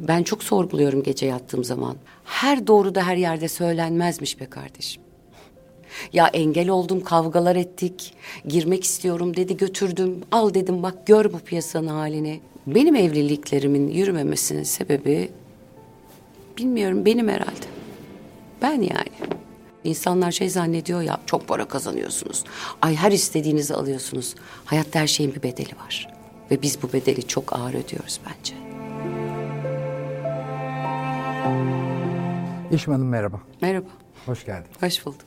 Ben çok sorguluyorum gece yattığım zaman. Her doğru da her yerde söylenmezmiş be kardeşim. Ya engel oldum, kavgalar ettik. Girmek istiyorum dedi, götürdüm. Al dedim bak gör bu piyasanın halini. Benim evliliklerimin yürümemesinin sebebi bilmiyorum benim herhalde. Ben yani. İnsanlar şey zannediyor ya çok para kazanıyorsunuz. Ay her istediğinizi alıyorsunuz. Hayatta her şeyin bir bedeli var. Ve biz bu bedeli çok ağır ödüyoruz bence. Yeşim Hanım merhaba. Merhaba, Hoş geldin. hoş bulduk.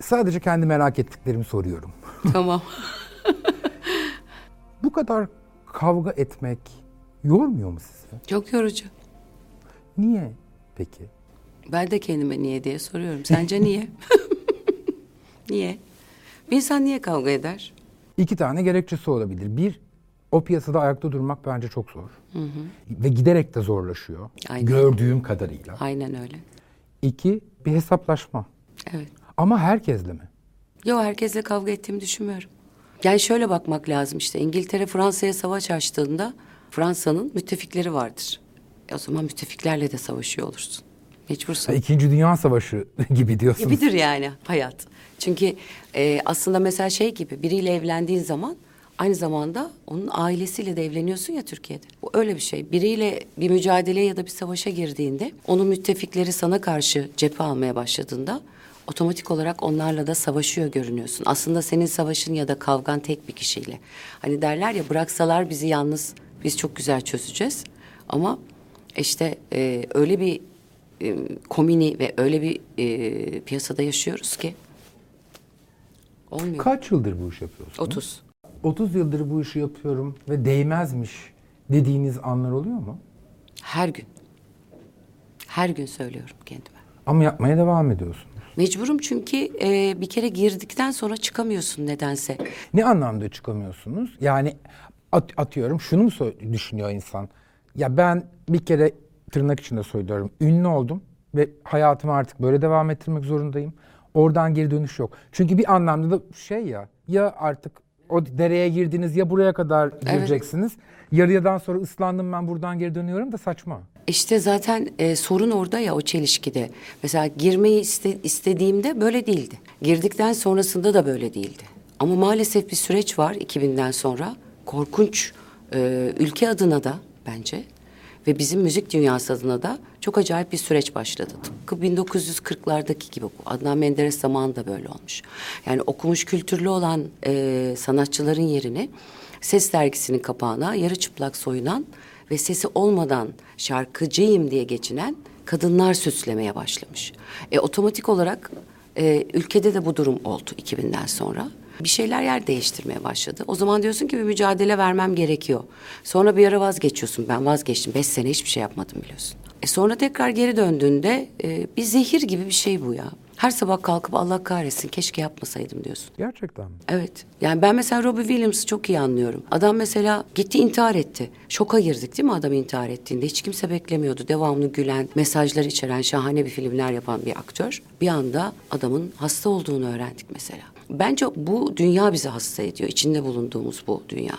Sadece kendi merak ettiklerimi soruyorum. tamam. Bu kadar kavga etmek yormuyor mu sizi? Çok yorucu. Niye peki? Ben de kendime niye diye soruyorum. Sence niye? niye? Bir insan niye kavga eder? İki tane gerekçesi olabilir. Bir, o piyasada ayakta durmak bence çok zor. Ve giderek de zorlaşıyor. Aynen. Gördüğüm kadarıyla. Aynen öyle. İki, bir hesaplaşma. Evet. Ama herkesle mi? Yo herkesle kavga ettiğimi düşünmüyorum. Yani şöyle bakmak lazım işte. İngiltere Fransa'ya savaş açtığında Fransa'nın müttefikleri vardır. E o zaman müttefiklerle de savaşıyor olursun. Mecbursun. Ha, İkinci Dünya Savaşı gibi diyorsunuz. Gibidir yani hayat. Çünkü e, aslında mesela şey gibi biriyle evlendiğin zaman aynı zamanda onun ailesiyle de evleniyorsun ya Türkiye'de. Bu öyle bir şey. Biriyle bir mücadeleye ya da bir savaşa girdiğinde onun müttefikleri sana karşı cephe almaya başladığında otomatik olarak onlarla da savaşıyor görünüyorsun. Aslında senin savaşın ya da kavgan tek bir kişiyle. Hani derler ya bıraksalar bizi yalnız biz çok güzel çözeceğiz. Ama işte e, öyle bir e, komini ve öyle bir e, piyasada yaşıyoruz ki olmuyor. Kaç yıldır bu işi yapıyorsunuz? 30. 30 yıldır bu işi yapıyorum ve değmezmiş dediğiniz anlar oluyor mu? Her gün. Her gün söylüyorum kendime. Ama yapmaya devam ediyorsunuz. Mecburum çünkü e, bir kere girdikten sonra çıkamıyorsun nedense. Ne anlamda çıkamıyorsunuz? Yani at- atıyorum şunu mu düşünüyor insan? Ya ben bir kere tırnak içinde söylüyorum. Ünlü oldum ve hayatımı artık böyle devam ettirmek zorundayım. Oradan geri dönüş yok. Çünkü bir anlamda da şey ya ya artık o dereye girdiniz ya buraya kadar gireceksiniz. Yarıyadan sonra ıslandım ben buradan geri dönüyorum da saçma. İşte zaten e, sorun orada ya o çelişkide. Mesela girmeyi iste- istediğimde böyle değildi. Girdikten sonrasında da böyle değildi. Ama maalesef bir süreç var 2000'den sonra. Korkunç e, ülke adına da bence ve bizim müzik dünyası adına da çok acayip bir süreç başladı. Tıpkı 1940'lardaki gibi. Adnan Menderes zamanında böyle olmuş. Yani okumuş kültürlü olan e, sanatçıların yerine Ses dergisinin kapağına yarı çıplak soyunan ve sesi olmadan şarkıcıyım diye geçinen kadınlar süslemeye başlamış. E, otomatik olarak e, ülkede de bu durum oldu 2000'den sonra. Bir şeyler yer değiştirmeye başladı. O zaman diyorsun ki bir mücadele vermem gerekiyor. Sonra bir ara vazgeçiyorsun. Ben vazgeçtim. Beş sene hiçbir şey yapmadım biliyorsun. E sonra tekrar geri döndüğünde e, bir zehir gibi bir şey bu ya. Her sabah kalkıp Allah kahretsin keşke yapmasaydım diyorsun. Gerçekten mi? Evet. Yani ben mesela Robbie Williams'ı çok iyi anlıyorum. Adam mesela gitti intihar etti. Şoka girdik değil mi adam intihar ettiğinde? Hiç kimse beklemiyordu. Devamlı gülen, mesajlar içeren, şahane bir filmler yapan bir aktör. Bir anda adamın hasta olduğunu öğrendik mesela. Bence bu dünya bizi hasta ediyor. İçinde bulunduğumuz bu dünya.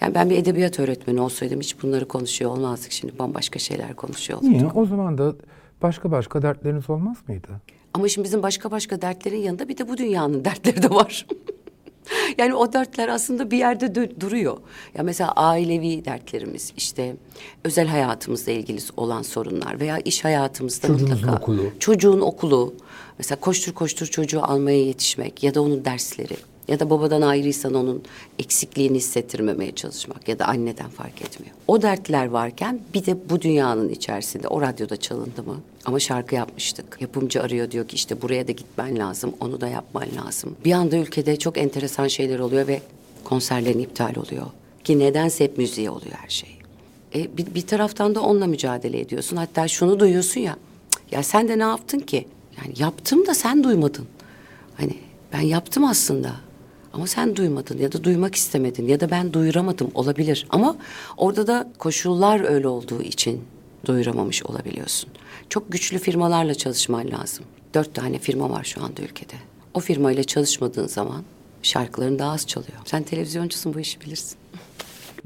Yani ben bir edebiyat öğretmeni olsaydım hiç bunları konuşuyor olmazdık. Şimdi bambaşka şeyler konuşuyor olurduk. Niye? O zaman da başka başka dertleriniz olmaz mıydı? Ama şimdi bizim başka başka dertlerin yanında bir de bu dünyanın dertleri de var. yani o dertler aslında bir yerde dö- duruyor. Ya mesela ailevi dertlerimiz, işte özel hayatımızla ilgili olan sorunlar veya iş hayatımızda Çocuğunuzun mutlaka okulu. çocuğun okulu. Mesela koştur koştur çocuğu almaya yetişmek ya da onun dersleri ya da babadan ayrıysan onun eksikliğini hissettirmemeye çalışmak ya da anneden fark etmiyor. O dertler varken bir de bu dünyanın içerisinde o radyoda çalındı mı? Ama şarkı yapmıştık. Yapımcı arıyor diyor ki işte buraya da gitmen lazım, onu da yapman lazım. Bir anda ülkede çok enteresan şeyler oluyor ve konserlerin iptal oluyor. Ki nedense hep müziğe oluyor her şey. E, bir, bir taraftan da onunla mücadele ediyorsun. Hatta şunu duyuyorsun ya. "Cık, Ya sen de ne yaptın ki? Yani yaptım da sen duymadın. Hani ben yaptım aslında. Ama sen duymadın ya da duymak istemedin ya da ben duyuramadım olabilir. Ama orada da koşullar öyle olduğu için duyuramamış olabiliyorsun. Çok güçlü firmalarla çalışman lazım. Dört tane firma var şu anda ülkede. O firmayla çalışmadığın zaman şarkıların daha az çalıyor. Sen televizyoncusun bu işi bilirsin.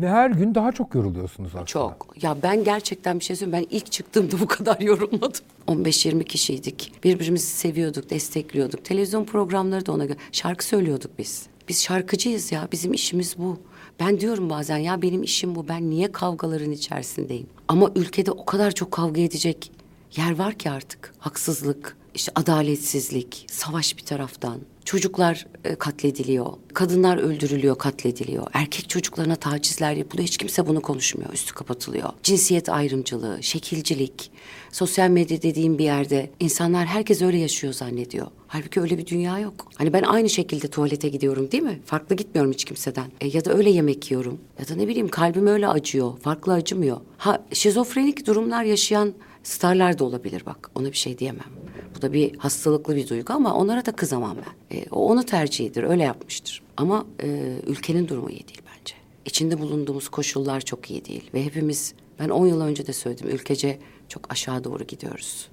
Ve her gün daha çok yoruluyorsunuz aslında. Çok. Ya ben gerçekten bir şey söyleyeyim. Ben ilk çıktığımda bu kadar yorulmadım. 15-20 kişiydik. Birbirimizi seviyorduk, destekliyorduk. Televizyon programları da ona göre. Şarkı söylüyorduk biz. Biz şarkıcıyız ya. Bizim işimiz bu. Ben diyorum bazen ya benim işim bu. Ben niye kavgaların içerisindeyim? Ama ülkede o kadar çok kavga edecek yer var ki artık. Haksızlık, işte adaletsizlik, savaş bir taraftan. Çocuklar e, katlediliyor. Kadınlar öldürülüyor, katlediliyor. Erkek çocuklarına tacizler yapılıyor. Hiç kimse bunu konuşmuyor. Üstü kapatılıyor. Cinsiyet ayrımcılığı, şekilcilik. Sosyal medya dediğim bir yerde insanlar herkes öyle yaşıyor zannediyor. Halbuki öyle bir dünya yok. Hani ben aynı şekilde tuvalete gidiyorum değil mi? Farklı gitmiyorum hiç kimseden. E, ya da öyle yemek yiyorum. Ya da ne bileyim kalbim öyle acıyor. Farklı acımıyor. Ha şizofrenik durumlar yaşayan starlar da olabilir bak. Ona bir şey diyemem. Bu da bir hastalıklı bir duygu ama onlara da kızamam ben. E, o onu tercihidir, öyle yapmıştır. Ama e, ülkenin durumu iyi değil bence. İçinde bulunduğumuz koşullar çok iyi değil. Ve hepimiz, ben 10 yıl önce de söyledim, ülkece çok aşağı doğru gidiyoruz.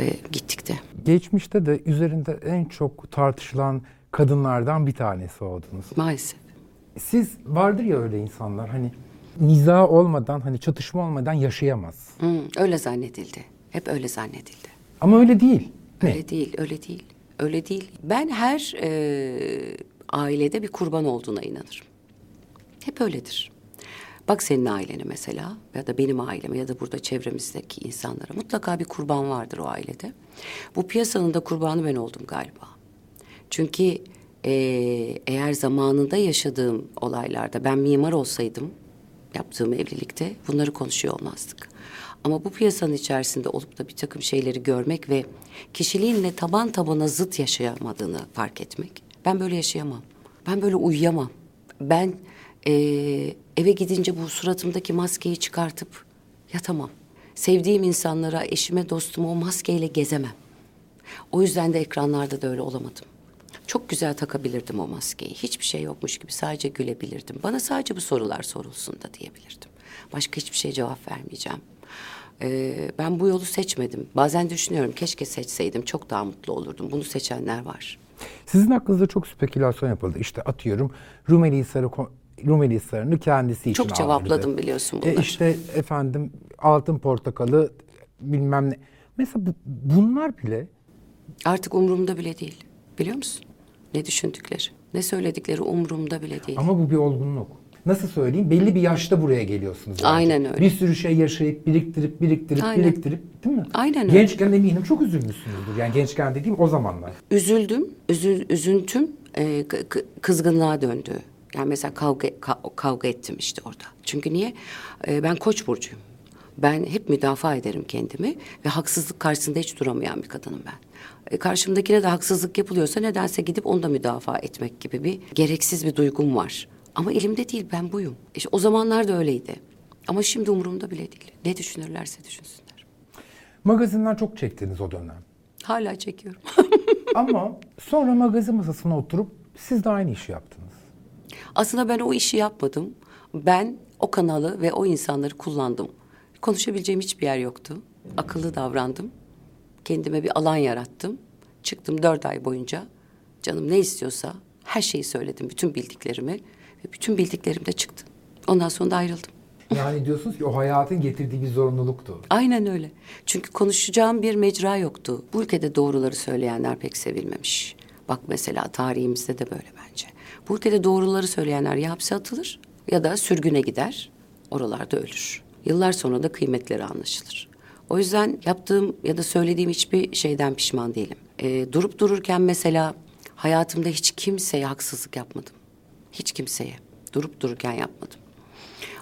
Ve gittik de. Geçmişte de üzerinde en çok tartışılan kadınlardan bir tanesi oldunuz. Maalesef. Siz vardır ya öyle insanlar hani niza olmadan hani çatışma olmadan yaşayamaz. Hı, öyle zannedildi. Hep öyle zannedildi. Ama öyle değil. Ne? Öyle değil, öyle değil. Öyle değil. Ben her e, ailede bir kurban olduğuna inanırım. Hep öyledir. Bak senin ailene mesela ya da benim aileme ya da burada çevremizdeki insanlara mutlaka bir kurban vardır o ailede. Bu piyasanın da kurbanı ben oldum galiba. Çünkü e, eğer zamanında yaşadığım olaylarda ben mimar olsaydım yaptığım evlilikte bunları konuşuyor olmazdık. Ama bu piyasanın içerisinde olup da bir takım şeyleri görmek ve kişiliğinle taban tabana zıt yaşayamadığını fark etmek. Ben böyle yaşayamam. Ben böyle uyuyamam. Ben eee, eve gidince bu suratımdaki maskeyi çıkartıp yatamam. Sevdiğim insanlara, eşime, dostuma o maskeyle gezemem. O yüzden de ekranlarda da öyle olamadım. Çok güzel takabilirdim o maskeyi. Hiçbir şey yokmuş gibi sadece gülebilirdim. Bana sadece bu sorular sorulsun da diyebilirdim. Başka hiçbir şeye cevap vermeyeceğim. Ee, ben bu yolu seçmedim. Bazen düşünüyorum keşke seçseydim çok daha mutlu olurdum. Bunu seçenler var. Sizin hakkınızda çok spekülasyon yapıldı. İşte atıyorum Rumeli Hisarı Rumeli Hisarı'nı kendisi için Çok cevapladım biliyorsun bunları. E işte efendim altın portakalı bilmem ne. Mesela bu- bunlar bile Artık umurumda bile değil. Biliyor musun? Ne düşündükleri, ne söyledikleri umurumda bile değil. ama bu bir olgunluk. Nasıl söyleyeyim? Belli bir yaşta buraya geliyorsunuz. bence. Aynen öyle. Bir sürü şey yaşayıp biriktirip biriktirip Aynen. biriktirip değil mi? Aynen öyle. Gençken eminim çok üzülmüşsünüzdür. Yani gençken dediğim o zamanlar. Üzüldüm, üzü, üzüntüm e, k- k- kızgınlığa döndü. Yani mesela kavga ka- kavga ettim işte orada. Çünkü niye? E, ben Koç burcuyum. Ben hep müdafaa ederim kendimi ve haksızlık karşısında hiç duramayan bir kadınım ben. E, karşımdakine de haksızlık yapılıyorsa nedense gidip onu da müdafaa etmek gibi bir gereksiz bir duygum var. Ama elimde değil ben buyum. İşte o zamanlar da öyleydi. Ama şimdi umurumda bile değil. Ne düşünürlerse düşünsünler. Magazinler çok çektiniz o dönem. Hala çekiyorum. Ama sonra magazin masasına oturup siz de aynı işi yaptınız. Aslında ben o işi yapmadım. Ben o kanalı ve o insanları kullandım. Konuşabileceğim hiçbir yer yoktu. Akıllı davrandım. Kendime bir alan yarattım. Çıktım dört ay boyunca. Canım ne istiyorsa her şeyi söyledim. Bütün bildiklerimi. Ve bütün bildiklerim de çıktı. Ondan sonra da ayrıldım. Yani diyorsunuz ki o hayatın getirdiği bir zorunluluktu. Aynen öyle. Çünkü konuşacağım bir mecra yoktu. Bu ülkede doğruları söyleyenler pek sevilmemiş. Bak mesela tarihimizde de böyle bence. Bu ülkede doğruları söyleyenler ya hapse atılır ya da sürgüne gider. Oralarda ölür. Yıllar sonra da kıymetleri anlaşılır. O yüzden yaptığım ya da söylediğim hiçbir şeyden pişman değilim. Ee, durup dururken mesela hayatımda hiç kimseye haksızlık yapmadım. Hiç kimseye. Durup dururken yapmadım.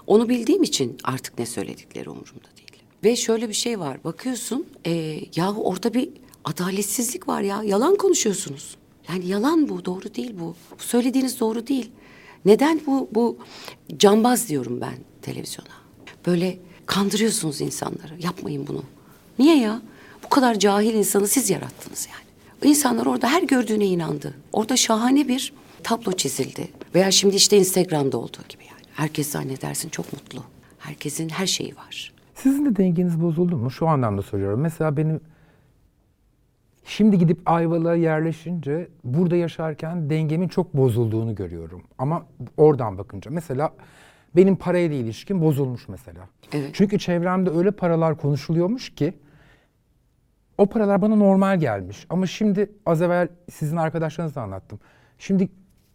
Onu bildiğim için artık ne söyledikleri umurumda değil. Ve şöyle bir şey var. Bakıyorsun e, yahu orada bir adaletsizlik var ya. Yalan konuşuyorsunuz. Yani yalan bu. Doğru değil bu. Bu söylediğiniz doğru değil. Neden bu bu cambaz diyorum ben televizyona. Böyle kandırıyorsunuz insanları. Yapmayın bunu. Niye ya? Bu kadar cahil insanı siz yarattınız yani. İnsanlar orada her gördüğüne inandı. Orada şahane bir tablo çizildi. Veya şimdi işte Instagram'da olduğu gibi yani. Herkes zannedersin çok mutlu. Herkesin her şeyi var. Sizin de dengeniz bozuldu mu? Şu anlamda soruyorum. Mesela benim şimdi gidip Ayvalık'a yerleşince burada yaşarken dengemin çok bozulduğunu görüyorum. Ama oradan bakınca mesela benim parayla ilişkim bozulmuş mesela. Evet. Çünkü çevremde öyle paralar konuşuluyormuş ki o paralar bana normal gelmiş. Ama şimdi az evvel sizin arkadaşlarınızla anlattım. Şimdi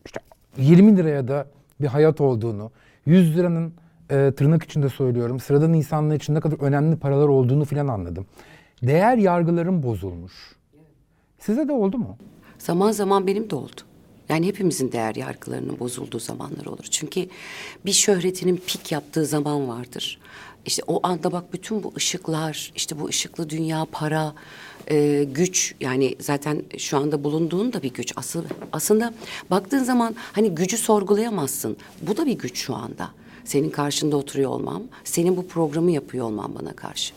işte 20 liraya da bir hayat olduğunu, 100 liranın e, tırnak içinde söylüyorum sıradan insanlar için ne kadar önemli paralar olduğunu filan anladım. Değer yargılarım bozulmuş. Size de oldu mu? Zaman zaman benim de oldu. Yani hepimizin değer yargılarının bozulduğu zamanlar olur. Çünkü bir şöhretinin pik yaptığı zaman vardır. İşte o anda bak bütün bu ışıklar, işte bu ışıklı dünya, para, e, güç yani zaten şu anda bulunduğun da bir güç. Asıl, aslında baktığın zaman hani gücü sorgulayamazsın. Bu da bir güç şu anda. Senin karşında oturuyor olmam, senin bu programı yapıyor olmam bana karşı.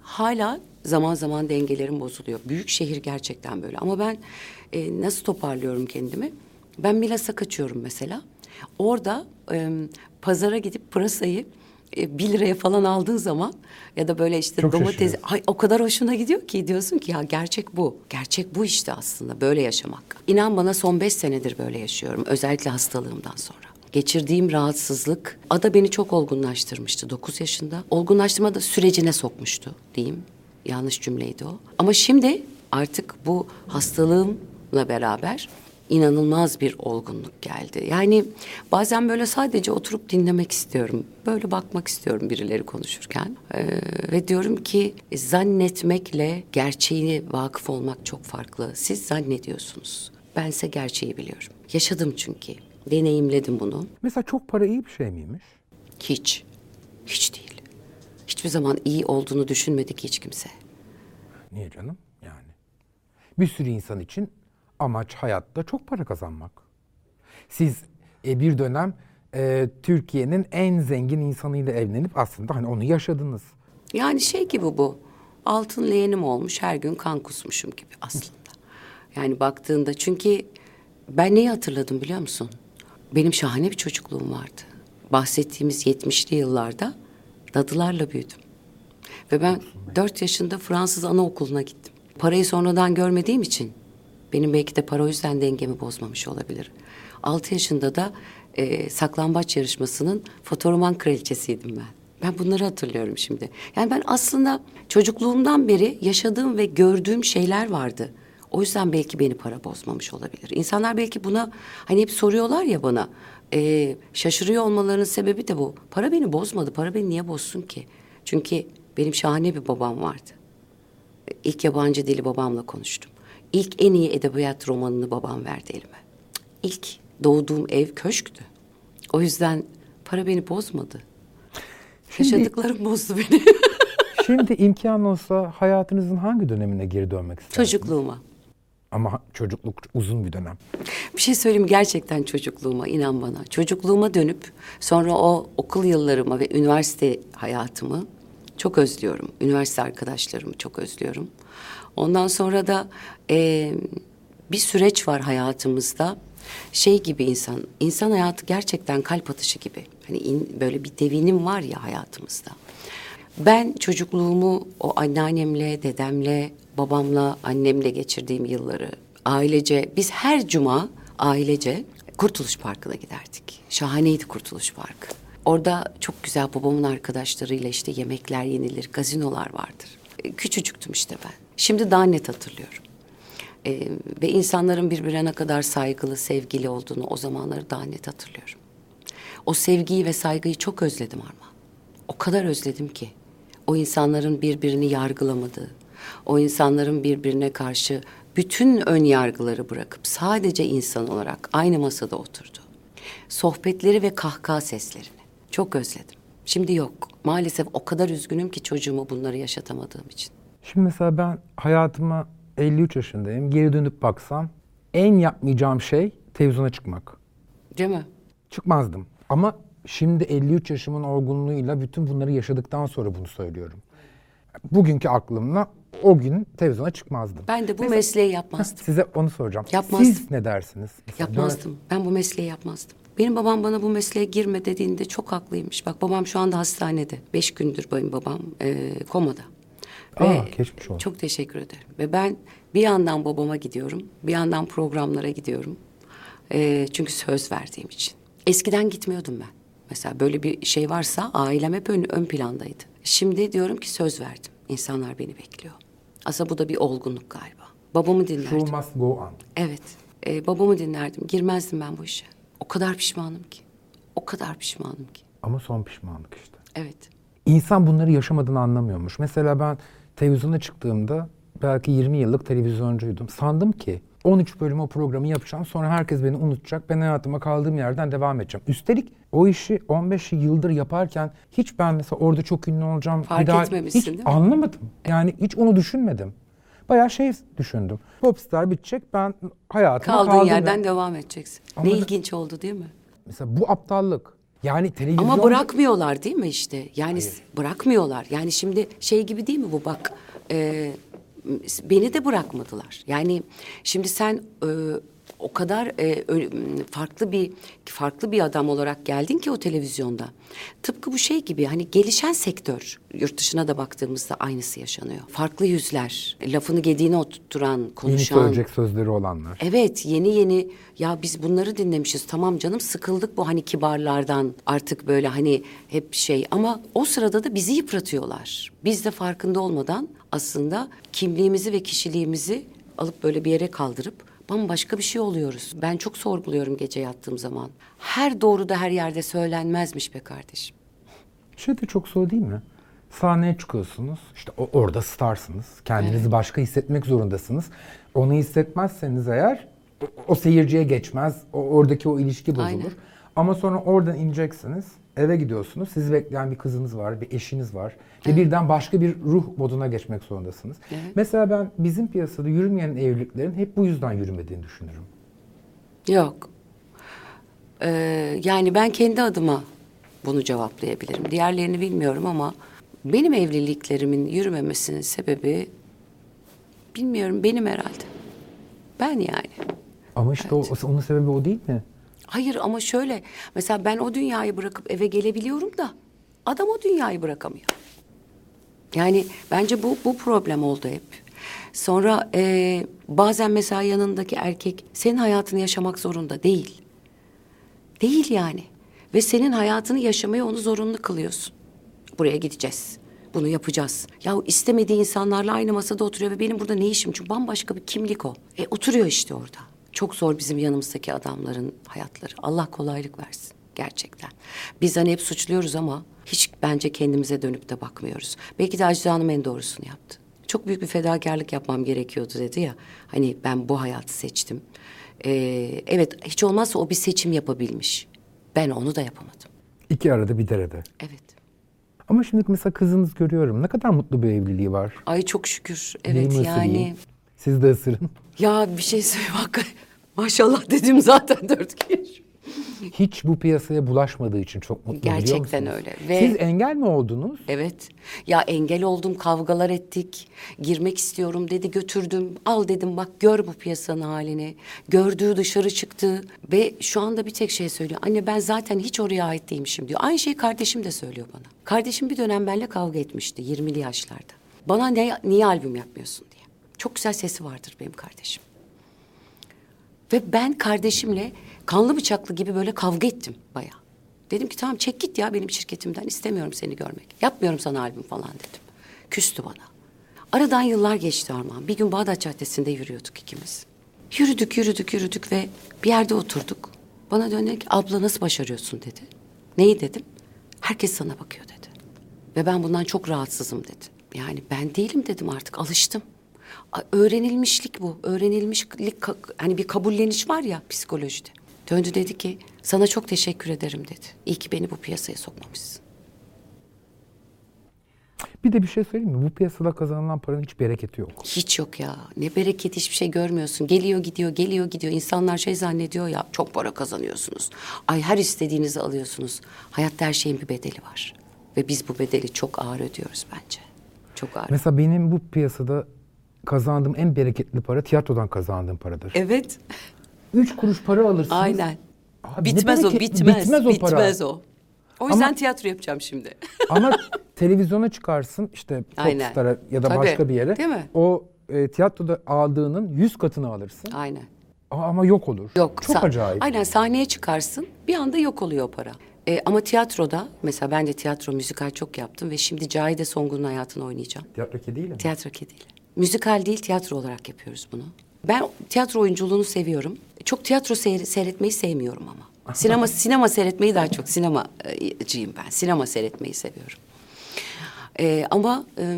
Hala zaman zaman dengelerim bozuluyor. Büyük şehir gerçekten böyle. Ama ben e, nasıl toparlıyorum kendimi? Ben Milas'a kaçıyorum mesela. Orada e, pazara gidip pırasayı e, bir liraya falan aldığın zaman ya da böyle işte Çok domates ay, o kadar hoşuna gidiyor ki diyorsun ki ya gerçek bu. Gerçek bu işte aslında böyle yaşamak. İnan bana son beş senedir böyle yaşıyorum. Özellikle hastalığımdan sonra. Geçirdiğim rahatsızlık Ada beni çok olgunlaştırmıştı 9 yaşında. Olgunlaştırma da sürecine sokmuştu diyeyim. Yanlış cümleydi o. Ama şimdi artık bu hastalığımla beraber inanılmaz bir olgunluk geldi. Yani bazen böyle sadece oturup dinlemek istiyorum. Böyle bakmak istiyorum birileri konuşurken. Ee, ve diyorum ki zannetmekle gerçeğine vakıf olmak çok farklı. Siz zannediyorsunuz. Bense gerçeği biliyorum. Yaşadım çünkü. Deneyimledim bunu. Mesela çok para iyi bir şey miymiş? Hiç. Hiç değil. Hiçbir zaman iyi olduğunu düşünmedik hiç kimse. Niye canım? Yani. Bir sürü insan için amaç hayatta çok para kazanmak. Siz e, bir dönem e, Türkiye'nin en zengin insanıyla evlenip aslında hani onu yaşadınız. Yani şey gibi bu. Altın leğenim olmuş her gün kan kusmuşum gibi aslında. Yani baktığında çünkü ben neyi hatırladım biliyor musun? Benim şahane bir çocukluğum vardı. Bahsettiğimiz 70'li yıllarda dadılarla büyüdüm. Ve ben dört yaşında Fransız anaokuluna gittim. Parayı sonradan görmediğim için benim belki de para o yüzden dengemi bozmamış olabilir. Altı yaşında da e, saklambaç yarışmasının fotoroman kraliçesiydim ben. Ben bunları hatırlıyorum şimdi. Yani ben aslında çocukluğumdan beri yaşadığım ve gördüğüm şeyler vardı. O yüzden belki beni para bozmamış olabilir. İnsanlar belki buna hani hep soruyorlar ya bana. e, şaşırıyor olmalarının sebebi de bu. Para beni bozmadı. Para beni niye bozsun ki? Çünkü benim şahane bir babam vardı. İlk yabancı dili babamla konuştum. İlk en iyi edebiyat romanını babam verdi elime. İlk doğduğum ev köşktü. O yüzden para beni bozmadı. Şimdi- Yaşadıklarım bozdu beni. Şimdi imkan olsa hayatınızın hangi dönemine geri dönmek istersiniz? Çocukluğuma. Ama çocukluk uzun bir dönem. Bir şey söyleyeyim gerçekten çocukluğuma inan bana. Çocukluğuma dönüp sonra o okul yıllarıma ve üniversite hayatımı çok özlüyorum. Üniversite arkadaşlarımı çok özlüyorum. Ondan sonra da eee, bir süreç var hayatımızda. Şey gibi insan, insan hayatı gerçekten kalp atışı gibi. Hani in- böyle bir devinim var ya hayatımızda. Ben çocukluğumu o anneannemle, dedemle, babamla, annemle geçirdiğim yılları ailece, biz her cuma ailece Kurtuluş Parkı'na giderdik. Şahaneydi Kurtuluş Parkı. Orada çok güzel babamın arkadaşlarıyla işte yemekler yenilir, gazinolar vardır. E, Küçücüktüm işte ben. Şimdi daha net hatırlıyorum. E, ve insanların birbirine ne kadar saygılı, sevgili olduğunu o zamanları daha net hatırlıyorum. O sevgiyi ve saygıyı çok özledim Armağan. O kadar özledim ki. O insanların birbirini yargılamadığı, o insanların birbirine karşı bütün ön yargıları bırakıp sadece insan olarak aynı masada oturdu. Sohbetleri ve kahkaha seslerini çok özledim. Şimdi yok. Maalesef o kadar üzgünüm ki çocuğuma bunları yaşatamadığım için. Şimdi mesela ben hayatıma 53 yaşındayım. Geri dönüp baksam en yapmayacağım şey televizyona çıkmak. Değil mi? Çıkmazdım. Ama şimdi 53 yaşımın olgunluğuyla bütün bunları yaşadıktan sonra bunu söylüyorum. Bugünkü aklımla o gün televizyona çıkmazdım. Ben de bu Mesela- mesleği yapmazdım. Size onu soracağım. Yapmazdım. Siz ne dersiniz? Mesela Yapmazdım. Ben bu mesleği yapmazdım. Benim babam bana bu mesleğe girme dediğinde çok haklıymış. Bak babam şu anda hastanede. Beş gündür benim babam e, komada. Aa, geçmiş olsun. Çok teşekkür ederim. Ve ben bir yandan babama gidiyorum. Bir yandan programlara gidiyorum. E, çünkü söz verdiğim için. Eskiden gitmiyordum ben Mesela böyle bir şey varsa ailem hep ön, ön plandaydı. Şimdi diyorum ki söz verdim. İnsanlar beni bekliyor. Aslında bu da bir olgunluk galiba. Babamı dinlerdim. Show must go on. Evet. Ee, babamı dinlerdim. Girmezdim ben bu işe. O kadar pişmanım ki. O kadar pişmanım ki. Ama son pişmanlık işte. Evet. İnsan bunları yaşamadığını anlamıyormuş. Mesela ben televizyona çıktığımda belki 20 yıllık televizyoncuydum. Sandım ki 13 bölüm o programı yapacağım. Sonra herkes beni unutacak. Ben hayatıma kaldığım yerden devam edeceğim. Üstelik o işi 15 yıldır yaparken hiç ben mesela orada çok ünlü olacağım. Fark etmemişsin hiç değil mi? anlamadım. Yani hiç onu düşünmedim. Bayağı şey düşündüm. Popstar bitecek. Ben hayatıma Kaldığın kaldığım yerden yer- devam edeceksin. Ama ne ilginç oldu değil mi? Mesela bu aptallık. Yani televizyon... Ama bırakmıyorlar değil mi işte? Yani s- bırakmıyorlar. Yani şimdi şey gibi değil mi bu bak? e, beni de bırakmadılar. Yani şimdi sen e, o kadar e, ö- farklı bir farklı bir adam olarak geldin ki o televizyonda. Tıpkı bu şey gibi hani gelişen sektör yurt dışına da baktığımızda aynısı yaşanıyor. Farklı yüzler, lafını gediğine oturtturan, Yeni konuşan. söyleyecek sözleri olanlar. Evet yeni yeni ya biz bunları dinlemişiz tamam canım sıkıldık bu hani kibarlardan artık böyle hani hep şey ama o sırada da bizi yıpratıyorlar. Biz de farkında olmadan aslında kimliğimizi ve kişiliğimizi alıp böyle bir yere kaldırıp bambaşka bir şey oluyoruz. Ben çok sorguluyorum gece yattığım zaman. Her doğru da her yerde söylenmezmiş be kardeşim. Şey de çok zor değil mi? Sahneye çıkıyorsunuz. işte orada starsınız. Kendinizi başka hissetmek zorundasınız. Onu hissetmezseniz eğer o, o seyirciye geçmez. O, oradaki o ilişki bozulur. Aynen. Ama sonra oradan ineceksiniz. Eve gidiyorsunuz. Sizi bekleyen bir kızınız var, bir eşiniz var. Ve birden başka bir ruh moduna geçmek zorundasınız. Evet. Mesela ben bizim piyasada yürümeyen evliliklerin hep bu yüzden yürümediğini düşünürüm. Yok. Ee, yani ben kendi adıma bunu cevaplayabilirim. Diğerlerini bilmiyorum ama benim evliliklerimin yürümemesinin sebebi bilmiyorum benim herhalde. Ben yani. Ama işte o, o- onun sebebi o değil mi? Hayır ama şöyle mesela ben o dünyayı bırakıp eve gelebiliyorum da adam o dünyayı bırakamıyor. Yani bence bu bu problem oldu hep. Sonra eee, bazen mesela yanındaki erkek senin hayatını yaşamak zorunda değil. Değil yani. Ve senin hayatını yaşamaya onu zorunlu kılıyorsun. Buraya gideceğiz. Bunu yapacağız. Ya istemediği insanlarla aynı masada oturuyor ve benim burada ne işim? Çünkü bambaşka bir kimlik o. E oturuyor işte orada. Çok zor bizim yanımızdaki adamların hayatları. Allah kolaylık versin. Gerçekten. Biz hani hep suçluyoruz ama hiç bence kendimize dönüp de bakmıyoruz. Belki de Ajda Hanım en doğrusunu yaptı. Çok büyük bir fedakarlık yapmam gerekiyordu dedi ya. Hani ben bu hayatı seçtim. Ee, evet hiç olmazsa o bir seçim yapabilmiş. Ben onu da yapamadım. İki arada bir derede. Evet. Ama şimdi mesela kızınız görüyorum. Ne kadar mutlu bir evliliği var. Ay çok şükür. Evet yani. Siz de ısırın. Ya bir şey söyleyeyim hakikaten. Maşallah dedim zaten dört kere. Hiç bu piyasaya bulaşmadığı için çok mutlu biliyor Gerçekten musunuz? öyle. Ve- Siz engel mi oldunuz? Evet. Ya engel oldum, kavgalar ettik. Girmek istiyorum dedi, götürdüm. Al dedim bak gör bu piyasanın halini. Gördüğü dışarı çıktı ve şu anda bir tek şey söylüyor. Anne ben zaten hiç oraya ait değilmişim diyor. Aynı şeyi kardeşim de söylüyor bana. Kardeşim bir dönem benimle kavga etmişti 20'li yaşlarda. Bana ne, niye albüm yapmıyorsun diye. Çok güzel sesi vardır benim kardeşim. Ve ben kardeşimle kanlı bıçaklı gibi böyle kavga ettim bayağı. Dedim ki tamam çek git ya benim şirketimden istemiyorum seni görmek. Yapmıyorum sana albüm falan dedim. Küstü bana. Aradan yıllar geçti Armağan. Bir gün Bağdat Caddesi'nde yürüyorduk ikimiz. Yürüdük, yürüdük, yürüdük ve bir yerde oturduk. Bana döndü ki abla nasıl başarıyorsun dedi. Neyi dedim? Herkes sana bakıyor dedi. Ve ben bundan çok rahatsızım dedi. Yani ben değilim dedim artık alıştım. Öğrenilmişlik bu. Öğrenilmişlik hani bir kabulleniş var ya psikolojide. Döndü dedi ki sana çok teşekkür ederim dedi. İyi ki beni bu piyasaya sokmamışsın. Bir de bir şey söyleyeyim mi? Bu piyasada kazanılan paranın hiç bereketi yok. Hiç yok ya. Ne bereket hiçbir şey görmüyorsun. Geliyor gidiyor, geliyor gidiyor. İnsanlar şey zannediyor ya çok para kazanıyorsunuz. Ay her istediğinizi alıyorsunuz. Hayatta her şeyin bir bedeli var. Ve biz bu bedeli çok ağır ödüyoruz bence. Çok ağır. Mesela benim bu piyasada kazandığım en bereketli para tiyatrodan kazandığım paradır. Evet. Üç kuruş para alırsınız. Aynen. Abi bitmez o, bitmez. bitmez o para. Bitmez o. O yüzden Ama- tiyatro yapacağım şimdi. Ama televizyona çıkarsın işte. Foxstar'a ya da Tabii, başka bir yere. değil mi? O e, tiyatroda aldığının yüz katını alırsın. Aynen. Aa, Ama yok olur. Yok. Çok acayip. Aynen sahneye çıkarsın bir anda yok oluyor o para. E, ama tiyatroda mesela ben de tiyatro müzikal çok yaptım ve şimdi Cahide Songun'un hayatını oynayacağım. Tiyatro kediyle mi? Tiyatro kediyle. Müzikal değil tiyatro olarak yapıyoruz bunu. Ben tiyatro oyunculuğunu seviyorum. Çok tiyatro seyre- seyretmeyi sevmiyorum ama. Sinema sinema seyretmeyi daha çok sinemacıyım ben. Sinema seyretmeyi seviyorum. E, ama e,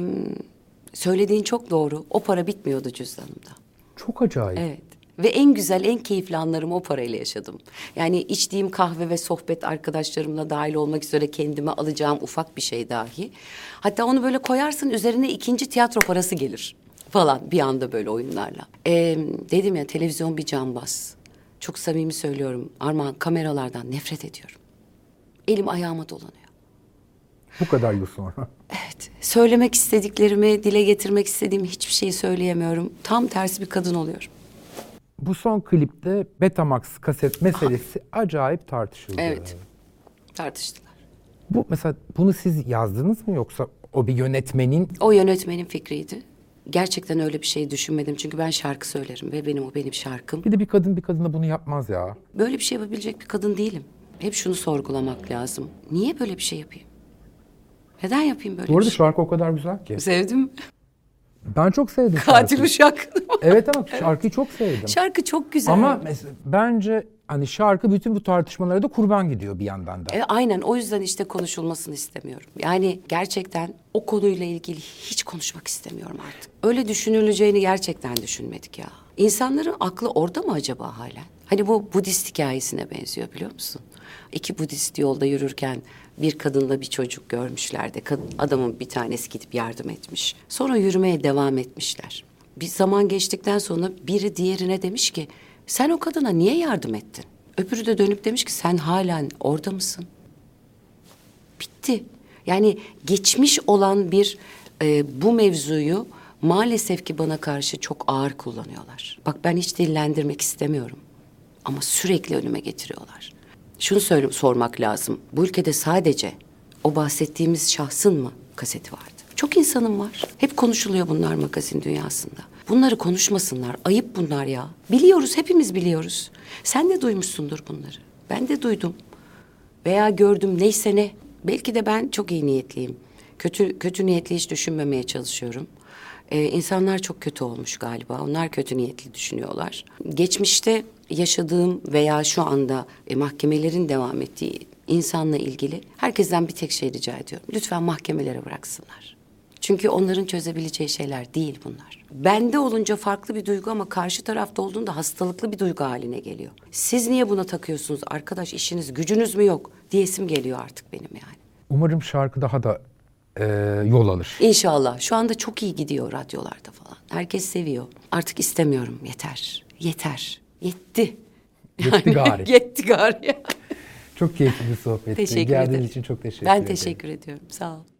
söylediğin çok doğru. O para bitmiyordu cüzdanımda. Çok acayip. Evet. Ve en güzel, en keyifli anlarımı o parayla yaşadım. Yani içtiğim kahve ve sohbet arkadaşlarımla dahil olmak üzere kendime alacağım ufak bir şey dahi. Hatta onu böyle koyarsın üzerine ikinci tiyatro parası gelir falan bir anda böyle oyunlarla. Ee, dedim ya televizyon bir cambaz. Çok samimi söylüyorum Armağan kameralardan nefret ediyorum. Elim ayağıma dolanıyor. Bu kadar yıl sonra. Evet. Söylemek istediklerimi, dile getirmek istediğim hiçbir şeyi söyleyemiyorum. Tam tersi bir kadın oluyorum. Bu son klipte Betamax kaset meselesi acayip tartışıldı. Evet. Tartıştılar. Bu mesela bunu siz yazdınız mı yoksa o bir yönetmenin O yönetmenin fikriydi. Gerçekten öyle bir şey düşünmedim. Çünkü ben şarkı söylerim ve benim o benim şarkım. bir de bir kadın bir kadına bunu yapmaz ya. Böyle bir şey yapabilecek bir kadın değilim. Hep şunu sorgulamak lazım. Niye böyle bir şey yapayım? Neden yapayım böyle Bu arada bir şey? şarkı o kadar güzel ki. Sevdim. Ben çok sevdim Katil şarkıyı. uşak. Evet ama şarkıyı çok sevdim. Şarkı çok güzel. Ama mesela bence hani şarkı bütün bu tartışmalara da kurban gidiyor bir yandan da. E, aynen o yüzden işte konuşulmasını istemiyorum. Yani gerçekten o konuyla ilgili hiç konuşmak istemiyorum artık. Öyle düşünüleceğini gerçekten düşünmedik ya. İnsanların aklı orada mı acaba halen? Hani bu Budist hikayesine benziyor biliyor musun? İki Budist yolda yürürken bir kadınla bir çocuk görmüşler de kadın, adamın bir tanesi gidip yardım etmiş. Sonra yürümeye devam etmişler. Bir zaman geçtikten sonra biri diğerine demiş ki sen o kadına niye yardım ettin? Öbürü de dönüp demiş ki sen halen orada mısın? Bitti. Yani geçmiş olan bir e, bu mevzuyu maalesef ki bana karşı çok ağır kullanıyorlar. Bak ben hiç dillendirmek istemiyorum. Ama sürekli önüme getiriyorlar. Şunu söyle, sormak lazım. Bu ülkede sadece o bahsettiğimiz şahsın mı kaseti vardı? Çok insanım var. Hep konuşuluyor bunlar magazin dünyasında. Bunları konuşmasınlar. Ayıp bunlar ya. Biliyoruz, hepimiz biliyoruz. Sen de duymuşsundur bunları. Ben de duydum veya gördüm neyse ne. Belki de ben çok iyi niyetliyim. Kötü kötü niyetli hiç düşünmemeye çalışıyorum. Ee, insanlar çok kötü olmuş galiba. Onlar kötü niyetli düşünüyorlar. Geçmişte yaşadığım veya şu anda e, mahkemelerin devam ettiği insanla ilgili herkesten bir tek şey rica ediyorum. Lütfen mahkemelere bıraksınlar. Çünkü onların çözebileceği şeyler değil bunlar. Bende olunca farklı bir duygu ama karşı tarafta olduğunda hastalıklı bir duygu haline geliyor. Siz niye buna takıyorsunuz arkadaş işiniz gücünüz mü yok diyesim geliyor artık benim yani. Umarım şarkı daha da e, yol alır. İnşallah şu anda çok iyi gidiyor radyolarda falan. Herkes seviyor. Artık istemiyorum yeter. Yeter. Yetti. Yetti gari. Yetti gari. Çok keyifli bir sohbetti. teşekkür Geldiğiniz ederim. için çok teşekkür ben ederim. teşekkür ediyorum. Sağ ol.